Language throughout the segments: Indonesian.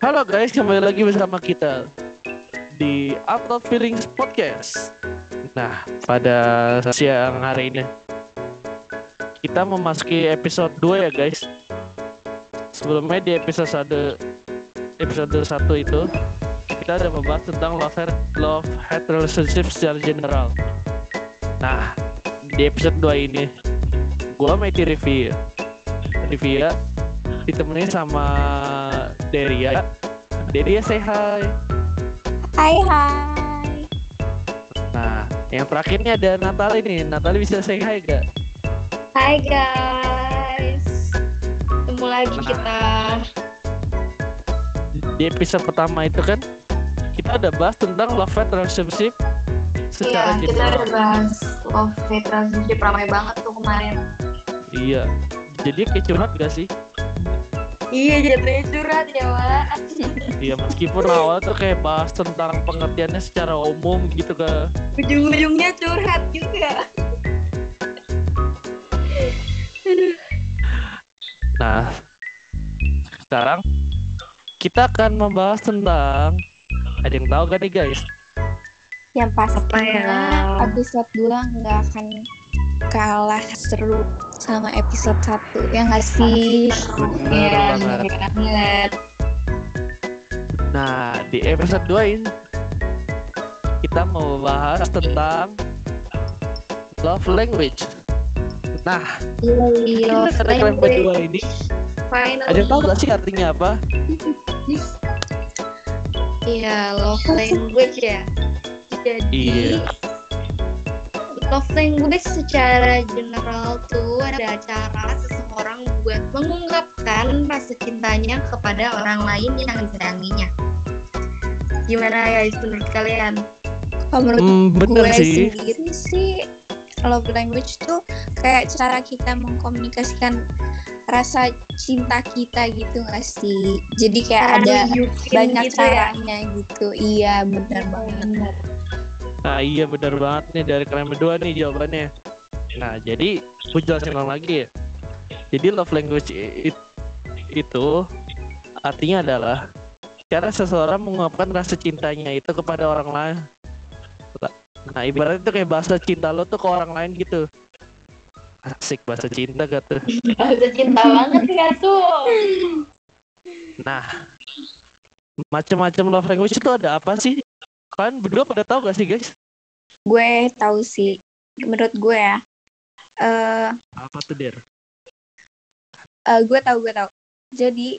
Halo guys, kembali lagi bersama kita di Upload Feelings Podcast. Nah, pada siang hari ini kita memasuki episode 2 ya guys. Sebelumnya di episode 1 episode 1 itu kita ada membahas tentang love love hate relationship secara general. Nah, di episode 2 ini gua Meti review. Review ditemenin sama Deria. Deria say hi. Hai hai. Nah, yang terakhirnya ada Natali nih. Natali bisa say hi gak? Hai guys. Ketemu lagi Nah. kita. Di episode pertama itu kan kita udah bahas tentang love hate relationship secara Iya, kita udah bahas love hate relationship ramai banget tuh kemarin. Iya. Jadi kayak curhat gak sih? Iya, jatuhnya curhat ya, Wak. Iya, meskipun awal tuh kayak bahas tentang pengertiannya secara umum gitu kan. Ujung-ujungnya curhat juga. Nah, sekarang kita akan membahas tentang ada yang tahu gak nih guys? yang pastinya ya? episode 2 nggak akan kalah seru sama episode 1 ya nggak sih Iya, banget. Nah, di episode 2 ini kita mau bahas tentang love language. Nah, Love kata kalian language. berdua ini Finally. ada tahu gak sih artinya apa? Iya, love language ya. Jadi, Iya. Love language secara general tuh ada cara seseorang buat mengungkapkan rasa cintanya kepada orang lain yang disayanginya. Gimana guys menurut kalian? kalau menurut Hmm, bener gue sih. sendiri sih love language tuh kayak cara kita mengkomunikasikan rasa cinta kita gitu nggak sih jadi kayak ada banyak gitu ya. caranya gitu iya benar banget Nah, iya bener banget nih dari kalian berdua nih jawabannya. Nah, jadi gue jelasin lagi ya. Jadi love language it- itu artinya adalah cara seseorang mengungkapkan rasa cintanya itu kepada orang lain. Nah, ibaratnya itu kayak bahasa cinta lo tuh ke orang lain gitu. Asik bahasa cinta gak tuh? Bahasa cinta banget gak tuh? Nah, macam-macam love language itu ada apa sih? Kalian berdua pada tahu gak sih guys? gue tahu sih. Menurut gue ya. Eh Apa tuh Der? Eh, gue tahu gue tahu. Jadi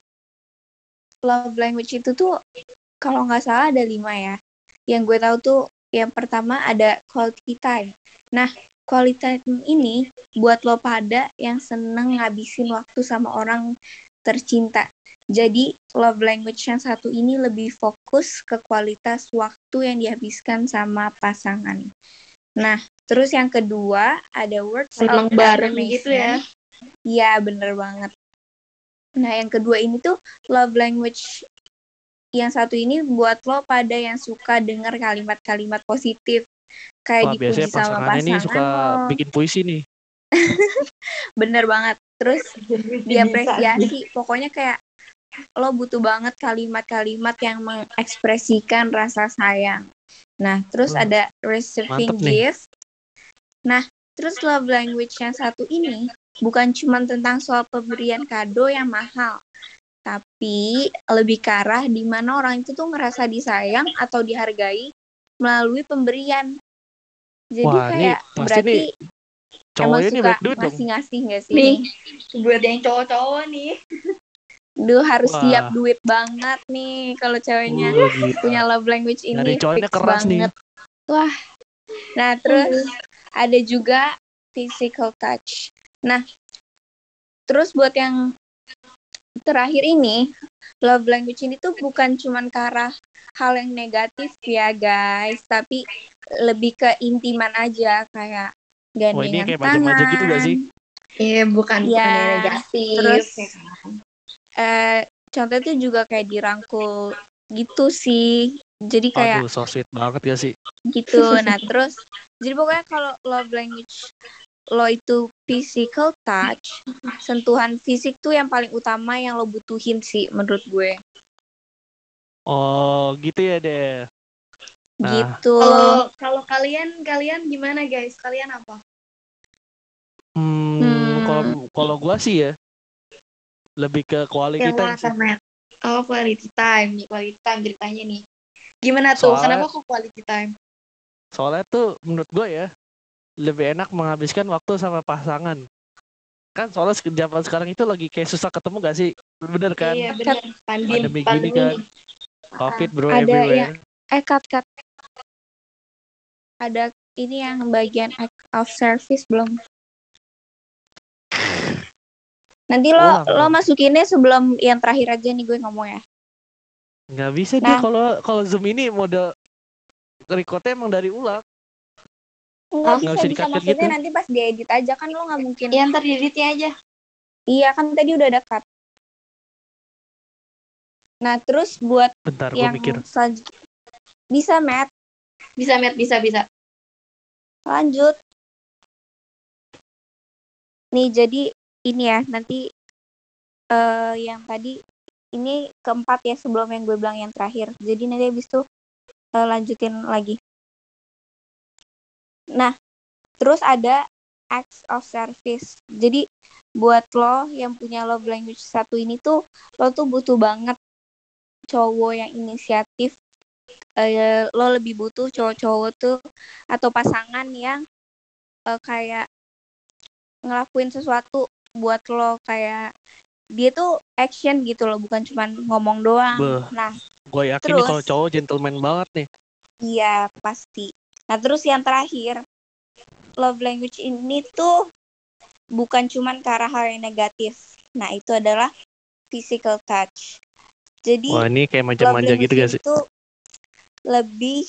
love language itu tuh kalau nggak salah ada lima ya. Yang gue tahu tuh yang pertama ada quality time. Nah quality time ini buat lo pada yang seneng ngabisin waktu sama orang tercinta jadi love language yang satu ini lebih fokus ke kualitas waktu yang dihabiskan sama pasangan nah terus yang kedua ada words Seneng of bareng gitu ya. Iya bener banget. Nah yang kedua ini tuh love language yang satu ini buat lo pada yang suka dengar kalimat-kalimat positif kayak Wah, dipuji biasanya sama pasangan nih suka lo. bikin puisi nih. Bener banget. Terus diapresiasi. Pokoknya kayak lo butuh banget kalimat-kalimat yang mengekspresikan rasa sayang. Nah, terus Hmm, ada receiving mantep nih. gift. Nah, terus love language yang satu ini bukan cuma tentang soal pemberian kado yang mahal, tapi lebih ke arah di mana orang itu tuh ngerasa disayang atau dihargai melalui pemberian. Jadi Wah, ini kayak pasti berarti nih Cowoknya nih suka banyak duit dong. ngasih-ngasih nggak sih? Nih, buat yang cowok-cowok nih. Duh harus Wah. siap duit banget nih kalau ceweknya Wah, gila. punya love language ini Nyari cowoknya fix keras nih. banget. Wah. Nah, terus ada juga physical touch. Nah, terus buat yang terakhir ini, love language ini tuh bukan cuman ke arah hal yang negatif ya guys, tapi lebih ke intiman aja kayak Wah, ini gandengan kayak manja-manja gitu gak sih? Iya, bukan Iya. bukan negatif. Terus ya kan? eh contohnya tuh juga kayak dirangkul gitu sih. Jadi kayak Aduh, so sweet banget ya sih. gitu. Nah, terus jadi pokoknya kalau love language lo itu physical touch, sentuhan fisik tuh yang paling utama yang lo butuhin sih menurut gue. Oh, gitu ya deh. Nah. Gitu. Kalau kalau kalian kalian gimana guys? Kalian apa? Hmm, Hmm. kalau kalau gua sih ya lebih ke quality Yang time sih. Oh quality time nih, quality time ceritanya nih. Gimana tuh? Soalnya- Kenapa kok quality time? Soalnya tuh menurut gue ya lebih enak menghabiskan waktu sama pasangan. Kan soalnya zaman sekarang itu lagi kayak susah ketemu gak sih? Bener kan? Iya benar. Pandemi, Pandemi gini pandemi kan. Covid bro Ada everywhere. Eh, cut, cut. Ada ini yang bagian act of service belum? Nanti lo Ulang, lo masukinnya sebelum yang terakhir aja nih gue ngomong ya. Nggak bisa Nah. dia kalau kalau zoom ini model recordnya emang dari ulang. Enggak nggak bisa, bisa bisa maksudnya gitu. nanti pas diedit aja kan lo nggak mungkin. Yang terdiditnya aja. Iya kan tadi udah ada cut. Nah terus buat Bentar gue yang mikir. selanjut bisa Matt Bisa Matt, bisa bisa. Lanjut. Nih jadi ini ya nanti eh yang tadi ini keempat ya sebelum yang gue bilang yang terakhir. Jadi nanti habis itu eh, lanjutin lagi. Nah, terus ada acts of service. Jadi buat lo yang punya love language satu ini tuh lo tuh butuh banget cowok yang inisiatif. Eh, lo lebih butuh cowok-cowok tuh atau pasangan yang eh, kayak ngelakuin sesuatu buat lo kayak dia tuh action gitu loh bukan cuman ngomong doang. Beuh. Nah, Gue yakin Terus? kalau cowok gentleman banget nih. Iya, pasti. Nah, terus yang terakhir, love language ini tuh bukan cuman ke arah hal yang negatif. Nah, itu adalah physical touch. Jadi, Wah ini kayak manja-manja gitu gak sih? itu lebih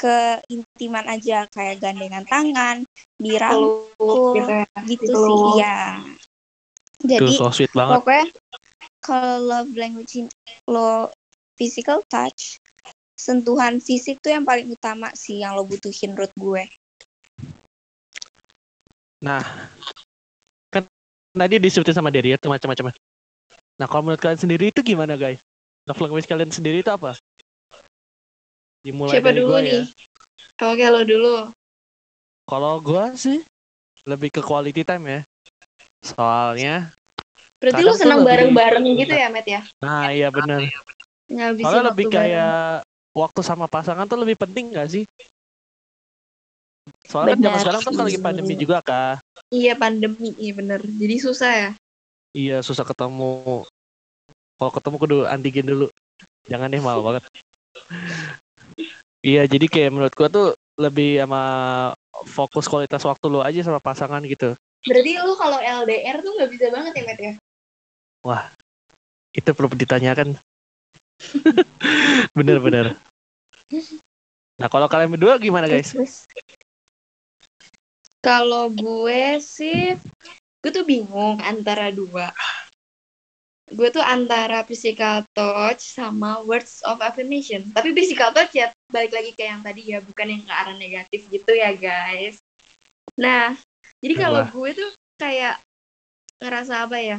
ke intiman aja kayak gandengan tangan, dirangkul, gitu ya. gitu Peluk. sih. Tuh Jadi, so sweet banget. pokoknya kalau love language lo physical touch sentuhan fisik tuh yang paling utama sih yang lo butuhin menurut gue Nah, kan tadi disebutin sama Derry ya tuh macam-macam. Nah, kalau menurut kalian sendiri itu gimana guys? Love language kalian sendiri itu apa? Dimulai Siapa dari dulu gua nih? ya. Oke lo dulu. Kalau gua sih lebih ke quality time ya. Soalnya, Berarti lu senang lebih- bareng-bareng gitu ya, Matt ya? nah iya. Ngabisin Soalnya lebih bareng. kayak waktu sama pasangan tuh lebih penting gak sih? Soalnya kan zaman Benar sekarang tuh kan lagi pandemi juga kak. Iya pandemi, iya bener. Jadi susah ya. Iya susah ketemu. Kalau ketemu kudu antigen dulu. Jangan deh mal banget. Iya jadi kayak menurut gua tuh lebih sama fokus kualitas waktu lu aja sama pasangan gitu. Berarti lu kalau LDR tuh nggak bisa banget ya, Matt ya? Itu perlu ditanyakan. Bener-bener. Nah kalau kalian berdua gimana guys? Kalau gue sih, gue tuh bingung antara dua. Gue tuh antara physical touch sama words of affirmation. Tapi physical touch ya balik lagi ke yang tadi ya, bukan yang ke arah negatif gitu ya guys. Nah, jadi kalau gue tuh kayak ngerasa apa ya?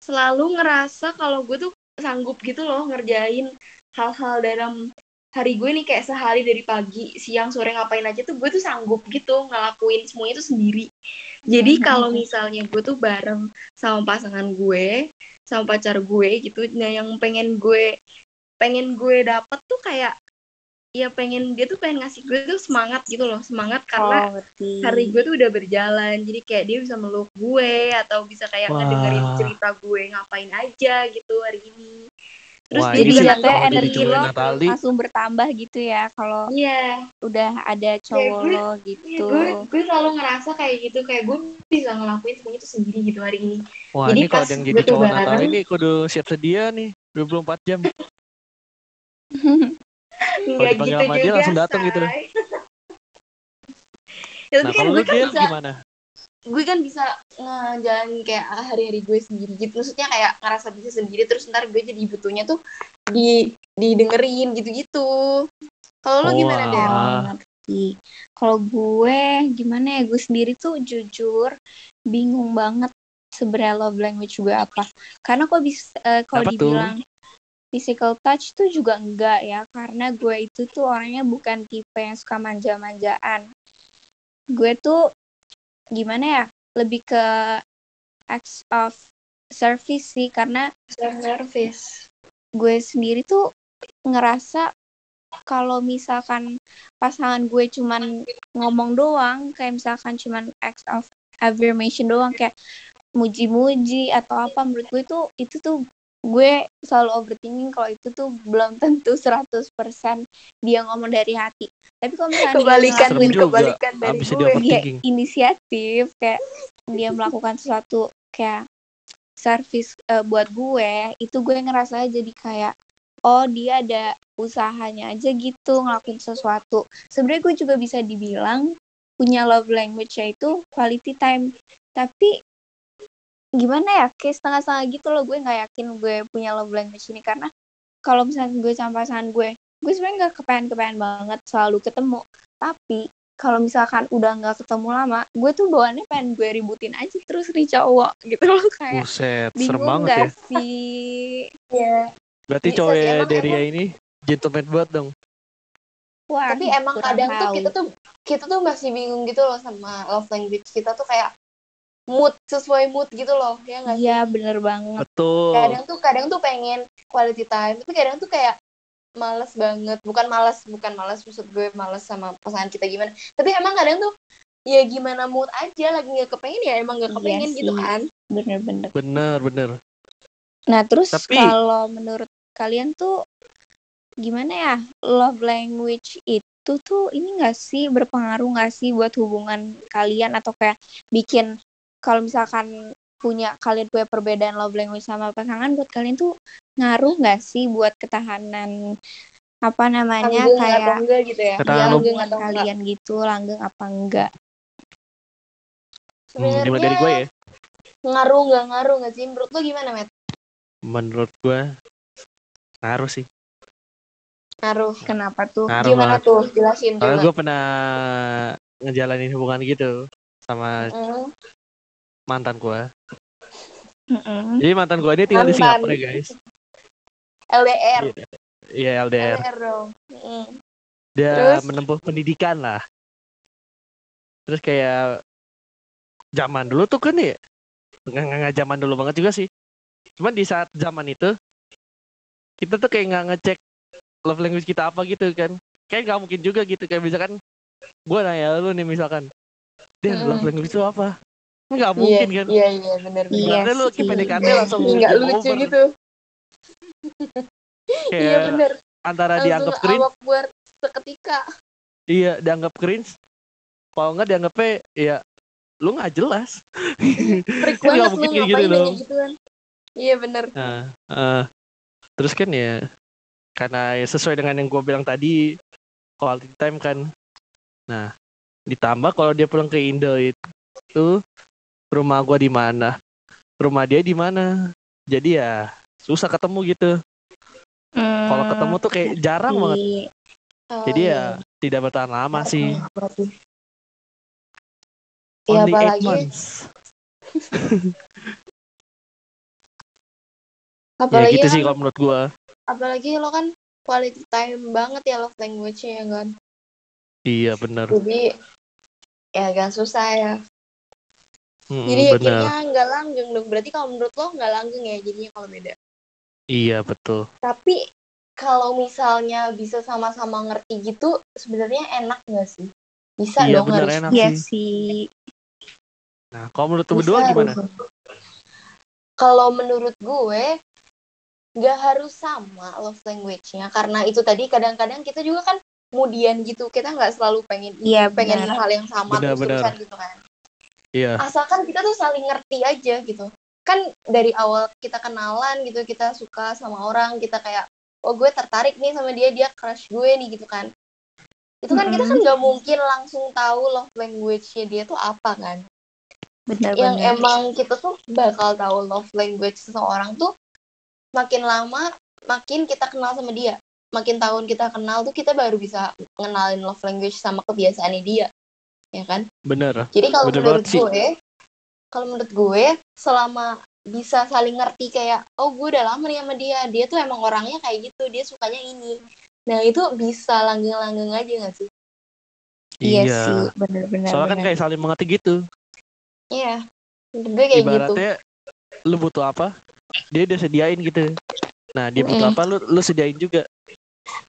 Selalu ngerasa kalau gue tuh sanggup gitu loh ngerjain hal-hal dalam hari gue nih kayak sehari dari pagi, siang, sore ngapain aja tuh gue tuh sanggup gitu ngelakuin semuanya tuh sendiri. Jadi Mhm. kalau misalnya gue tuh bareng sama pasangan gue, sama pacar gue gitu, nah yang pengen gue pengen gue dapet tuh kayak ya pengen dia tuh pengen ngasih gue tuh semangat gitu loh, semangat karena oh ngerti hari gue tuh udah berjalan jadi kayak dia bisa meluk gue atau bisa kayak Wah. ngedengerin cerita gue ngapain aja gitu hari ini terus Wah, dia jatuhnya kalau energi lo Natali, langsung bertambah gitu ya kalau iya udah ada cowok gue- lo Iya, gitu gue gue selalu ngerasa kayak gitu kayak gue bisa ngelakuin semuanya itu sendiri gitu hari ini Wah Jadi ini kalau yang gue jadi tuh cowok bareng- Natal ini kudu siap sedia nih 24 jam. nggak dipanggil gitu sama dia juga langsung datang gitu. ya, tapi Nah kan kalau gue lu kan dia bisa gimana? Gue kan bisa ngejalanin kayak hari-hari gue sendiri gitu. Maksudnya kayak ngerasa bisa sendiri terus ntar gue jadi butuhnya tuh di didengerin gitu-gitu. Kalau lo gimana deh ngerti. Kalau gue gimana ya? Gue sendiri tuh jujur bingung banget sebenarnya love language gue apa. Karena kok bisa eh, kalau Apa tuh? dibilang physical touch tuh juga enggak ya. Karena gue itu tuh orangnya bukan tipe yang suka manja-manjaan. Gue tuh gimana ya lebih ke acts of service sih karena service. gue sendiri tuh ngerasa kalau misalkan pasangan gue cuman ngomong doang kayak misalkan cuman acts of affirmation doang kayak muji-muji atau apa menurut gue tuh itu tuh gue selalu overthinking kalau itu tuh belum tentu 100% dia ngomong dari hati. Tapi kalau misalnya dia Kebalikan, ngelakuin juga. kebalikan dari Abis dia gue dia inisiatif kayak dia melakukan sesuatu kayak service eh, buat gue itu gue ngerasa jadi kayak oh dia ada usahanya aja gitu ngelakuin sesuatu. Sebenarnya gue juga bisa dibilang punya love language itu quality time. Tapi gimana ya kayak setengah-setengah gitu loh gue nggak yakin gue punya love language ini. Karena kalau misalnya gue sama pasangan gue gue sebenarnya nggak kepengen-kepengen banget selalu ketemu. Tapi kalau misalkan udah nggak ketemu lama gue tuh bawaannya pengen gue ributin aja terus nih cowok gitu loh kayak Buset, serem bingung banget gak ya. sih? Ya Berarti Bisa cowok sih, emang- Deria emang- ini gentleman banget dong. wah tapi emang kadang tuh kita tuh kita tuh masih bingung gitu loh sama love language kita tuh kayak mood sesuai mood gitu loh ya nggak sih iya bener banget Betul. kadang tuh kadang tuh pengen quality time tapi kadang tuh kayak males banget bukan males bukan males maksud gue males sama pasangan kita gimana tapi emang kadang tuh ya gimana mood aja lagi nggak kepengen ya emang nggak Iya kepengen gitu sih. kan bener-bener Bener, bener. Nah, terus Tapi- kalau menurut kalian tuh gimana ya? Love language itu tuh ini gak sih berpengaruh gak sih buat hubungan kalian atau kayak bikin kalau misalkan punya kalian punya perbedaan love language sama pasangan buat kalian tuh ngaruh gak sih buat ketahanan apa namanya langgeng atau kayak enggak gitu ya ya, langgeng atau enggak kalian gitu langgeng apa enggak? Hmm, gimana dari gue ya? ngaruh nggak ngaruh nggak sih menurut lo gimana met Menurut gue ngaruh sih. ngaruh Kenapa tuh? Ngaruh gimana banget. tuh jelasin Karena gue pernah ngejalanin hubungan gitu sama Mm, mantan gue. Mm-mm. Jadi mantan gue ini tinggal di Mantan. Singapura guys. LDR Iya LDR. LDR dong Mm. Dia Terus? menempuh pendidikan lah. Terus kayak zaman dulu tuh kan ya nggak nggak zaman dulu banget juga sih. Cuman di saat zaman itu kita tuh kayak nggak ngecek love language kita apa gitu kan. Kayak nggak mungkin juga gitu kayak misalkan gue nanya lu nih misalkan, dia Mm. love language itu apa? Nggak mungkin iya, kan. iya iya benar Iya benar Berarti lu sih. PDKT langsung nggak game lucu over. gitu iya benar antara langsung dianggap cringe, awak buat seketika iya dianggap cringe. Kalau nggak dianggapnya ya lu nggak jelas. freak Kan banget mungkin kayak gitu dong. gituan iya benar Nah, eh, terus kan ya karena ya sesuai dengan yang gue bilang tadi quality time kan. Nah, ditambah kalau dia pulang ke Indo itu rumah gua di mana, rumah dia di mana. Jadi ya susah ketemu gitu. Kalau Hmm, ketemu tuh kayak jarang banget. iya. Oh, Jadi iya. ya tidak bertahan lama sih. Iya, Only eight apalagi months. Ya apalagi gitu kan, sih kalau menurut gua. apalagi lo kan quality time banget ya love language-nya ya kan Iya bener. jadi ya agak susah ya Mm, jadi ya bener. kayaknya nggak langgeng dong berarti kalau menurut lo nggak langgeng ya jadinya kalau beda Iya betul. tapi kalau misalnya bisa sama-sama ngerti gitu sebenarnya enak nggak sih bisa Iya dong bener harus enak Iya sih. Nah kalau menurut berdua gimana? Kalau menurut gue nggak harus sama love language-nya karena itu tadi kadang-kadang kita juga kan kemudian gitu kita nggak selalu pengen Iya pengen benar. hal yang sama Benar, terus-terusan gitu kan Iya. asalkan kita tuh saling ngerti aja gitu. Kan dari awal kita kenalan gitu kita suka sama orang kita kayak oh gue tertarik nih sama dia dia crush gue nih gitu kan. Itu kan kita kan nggak mungkin langsung tahu love language-nya dia tuh apa kan. Benar yang benar. emang kita tuh bakal tahu love language seseorang tuh makin lama makin kita kenal sama dia. Makin tahun kita kenal tuh kita baru bisa ngenalin love language sama kebiasaannya dia ya kan Bener. jadi kalau menurut gue kalau menurut gue selama bisa saling ngerti kayak oh gue udah lama nih sama dia dia tuh emang orangnya kayak gitu dia sukanya ini nah itu bisa langgeng-langgeng aja gak sih Iya, sih, bener-bener. Soalnya kan kayak saling mengerti gitu. iya menurut gue kayak gitu Ibaratnya lu butuh apa, dia udah sediain gitu. Nah, dia butuh Mm-mm. apa, lu lu sediain juga.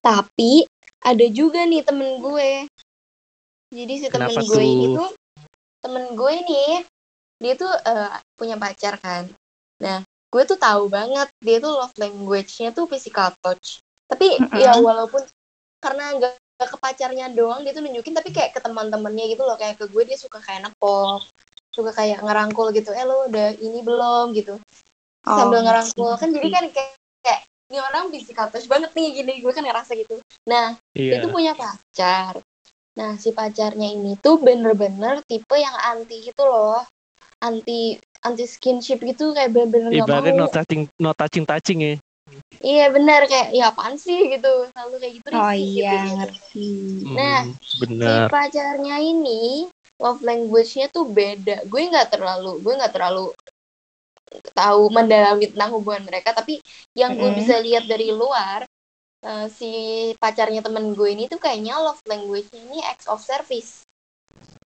tapi ada juga nih temen gue jadi si temen Kenapa gue ini tuh? tuh temen gue nih dia tuh eh, punya pacar kan. Nah gue tuh tahu banget dia tuh love language-nya tuh physical touch. Tapi Mm-mm. ya walaupun karena gak, gak ke pacarnya doang dia tuh nunjukin tapi kayak ke teman-temannya gitu loh. Kayak ke gue dia suka kayak nepok suka kayak ngerangkul gitu. Eh lo udah ini belum? gitu. Oh, sambil ngerangkul. kan jadi kan kayak, kayak ini orang physical touch banget nih gini. Gue kan ngerasa gitu. Nah dia Iya. tuh punya pacar nah si pacarnya ini tuh bener-bener tipe yang anti gitu loh anti anti skinship gitu kayak bener-bener gak mau no touching, no touching touching ya. iya bener kayak ya apaan sih gitu selalu kayak gitu Oh risih iya, gitu, ngerti. Nah, Hmm, si bener. pacarnya ini love language-nya tuh beda gue nggak terlalu gue nggak terlalu tahu mendalami tentang hubungan mereka tapi yang gue Mm-mm. bisa lihat dari luar eh, si pacarnya temen gue ini tuh kayaknya love language-nya ini acts of service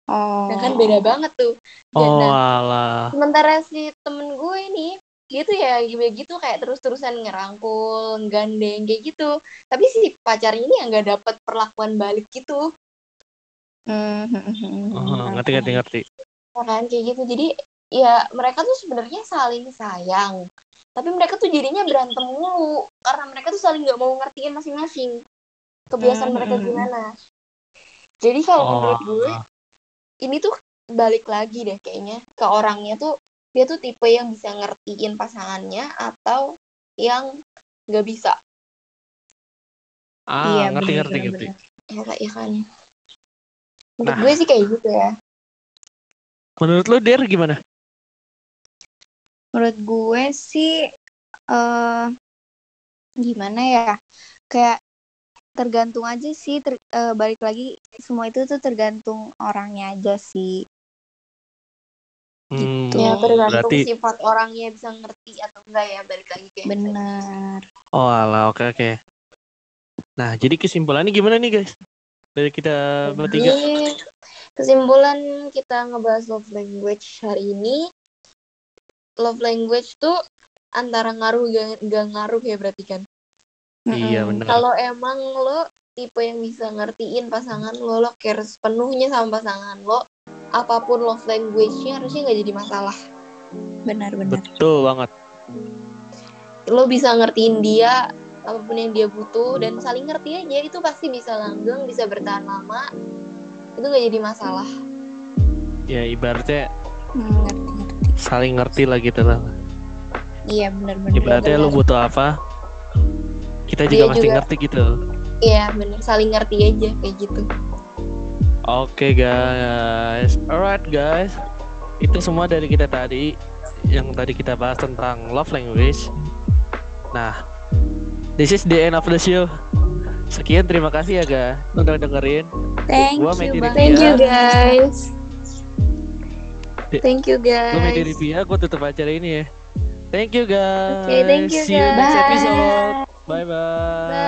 Oh. Nah kan beda banget tuh. Dan, Oh, nah, alah. sementara si temen gue ini dia tuh ya gitu gitu kayak terus-terusan ngerangkul, gandeng kayak gitu. Tapi si pacar ini yang nggak dapat perlakuan balik gitu, Hmm, hmm, hmm, hmm, Oh, hmm, ngerti, ngerti, ngerti. ya kan kayak gitu. Jadi ya mereka tuh sebenarnya saling sayang, tapi mereka tuh jadinya berantem mulu karena mereka tuh saling nggak mau ngertiin masing-masing kebiasaan Hmm, mereka hmm, hmm. gimana. Jadi kalau Oh, menurut gue ini tuh balik lagi deh kayaknya ke orangnya tuh dia tuh tipe yang bisa ngertiin pasangannya atau yang nggak bisa ah, Iya, ngerti, bener, ngerti, bener, ngerti. ya kak ya kan menurut Nah. gue sih kayak gitu ya Menurut lu, Der, gimana? Menurut gue sih eh gimana ya? Kayak tergantung aja sih ter- eh, balik lagi semua itu tuh tergantung orangnya aja sih. Hmm, Gitu. ya tergantung berarti, sifat orangnya bisa ngerti atau enggak ya balik lagi kayak Benar. oh alah, oke, oke. Nah, jadi kesimpulannya gimana nih, guys? Dari kita bertiga. Kesimpulan kita ngebahas love language hari ini love language tuh antara ngaruh gak, gak ngaruh ya berarti kan Iya, benar. Kalau emang lo tipe yang bisa ngertiin pasangan lo, lo care sepenuhnya sama pasangan lo, apa pun love language-nya harusnya nggak jadi masalah. Benar benar. Betul banget. Lo bisa ngertiin dia apa pun yang dia butuh dan saling ngerti aja itu pasti bisa langgeng, bisa bertahan lama. Itu nggak jadi masalah. Ya, ibaratnya Hmm, ngerti ngerti. saling ngerti lah gitu lah. Iya benar benar. Ibaratnya lu benar. butuh apa, kita Dia juga pasti juga. ngerti gitu. Iya bener, saling ngerti aja kayak gitu. Oke guys, alright guys, itu semua dari kita tadi yang tadi kita bahas tentang love language. Nah, this is the end of the show. Sekian terima kasih ya guys udah dengerin. Thank Gua you. Thank you guys. Thank you Gue Medi guys. Rivia, gue tutup acara ini ya. Thank you guys. Oke, thank you, See you next guys. episode. Bye bye.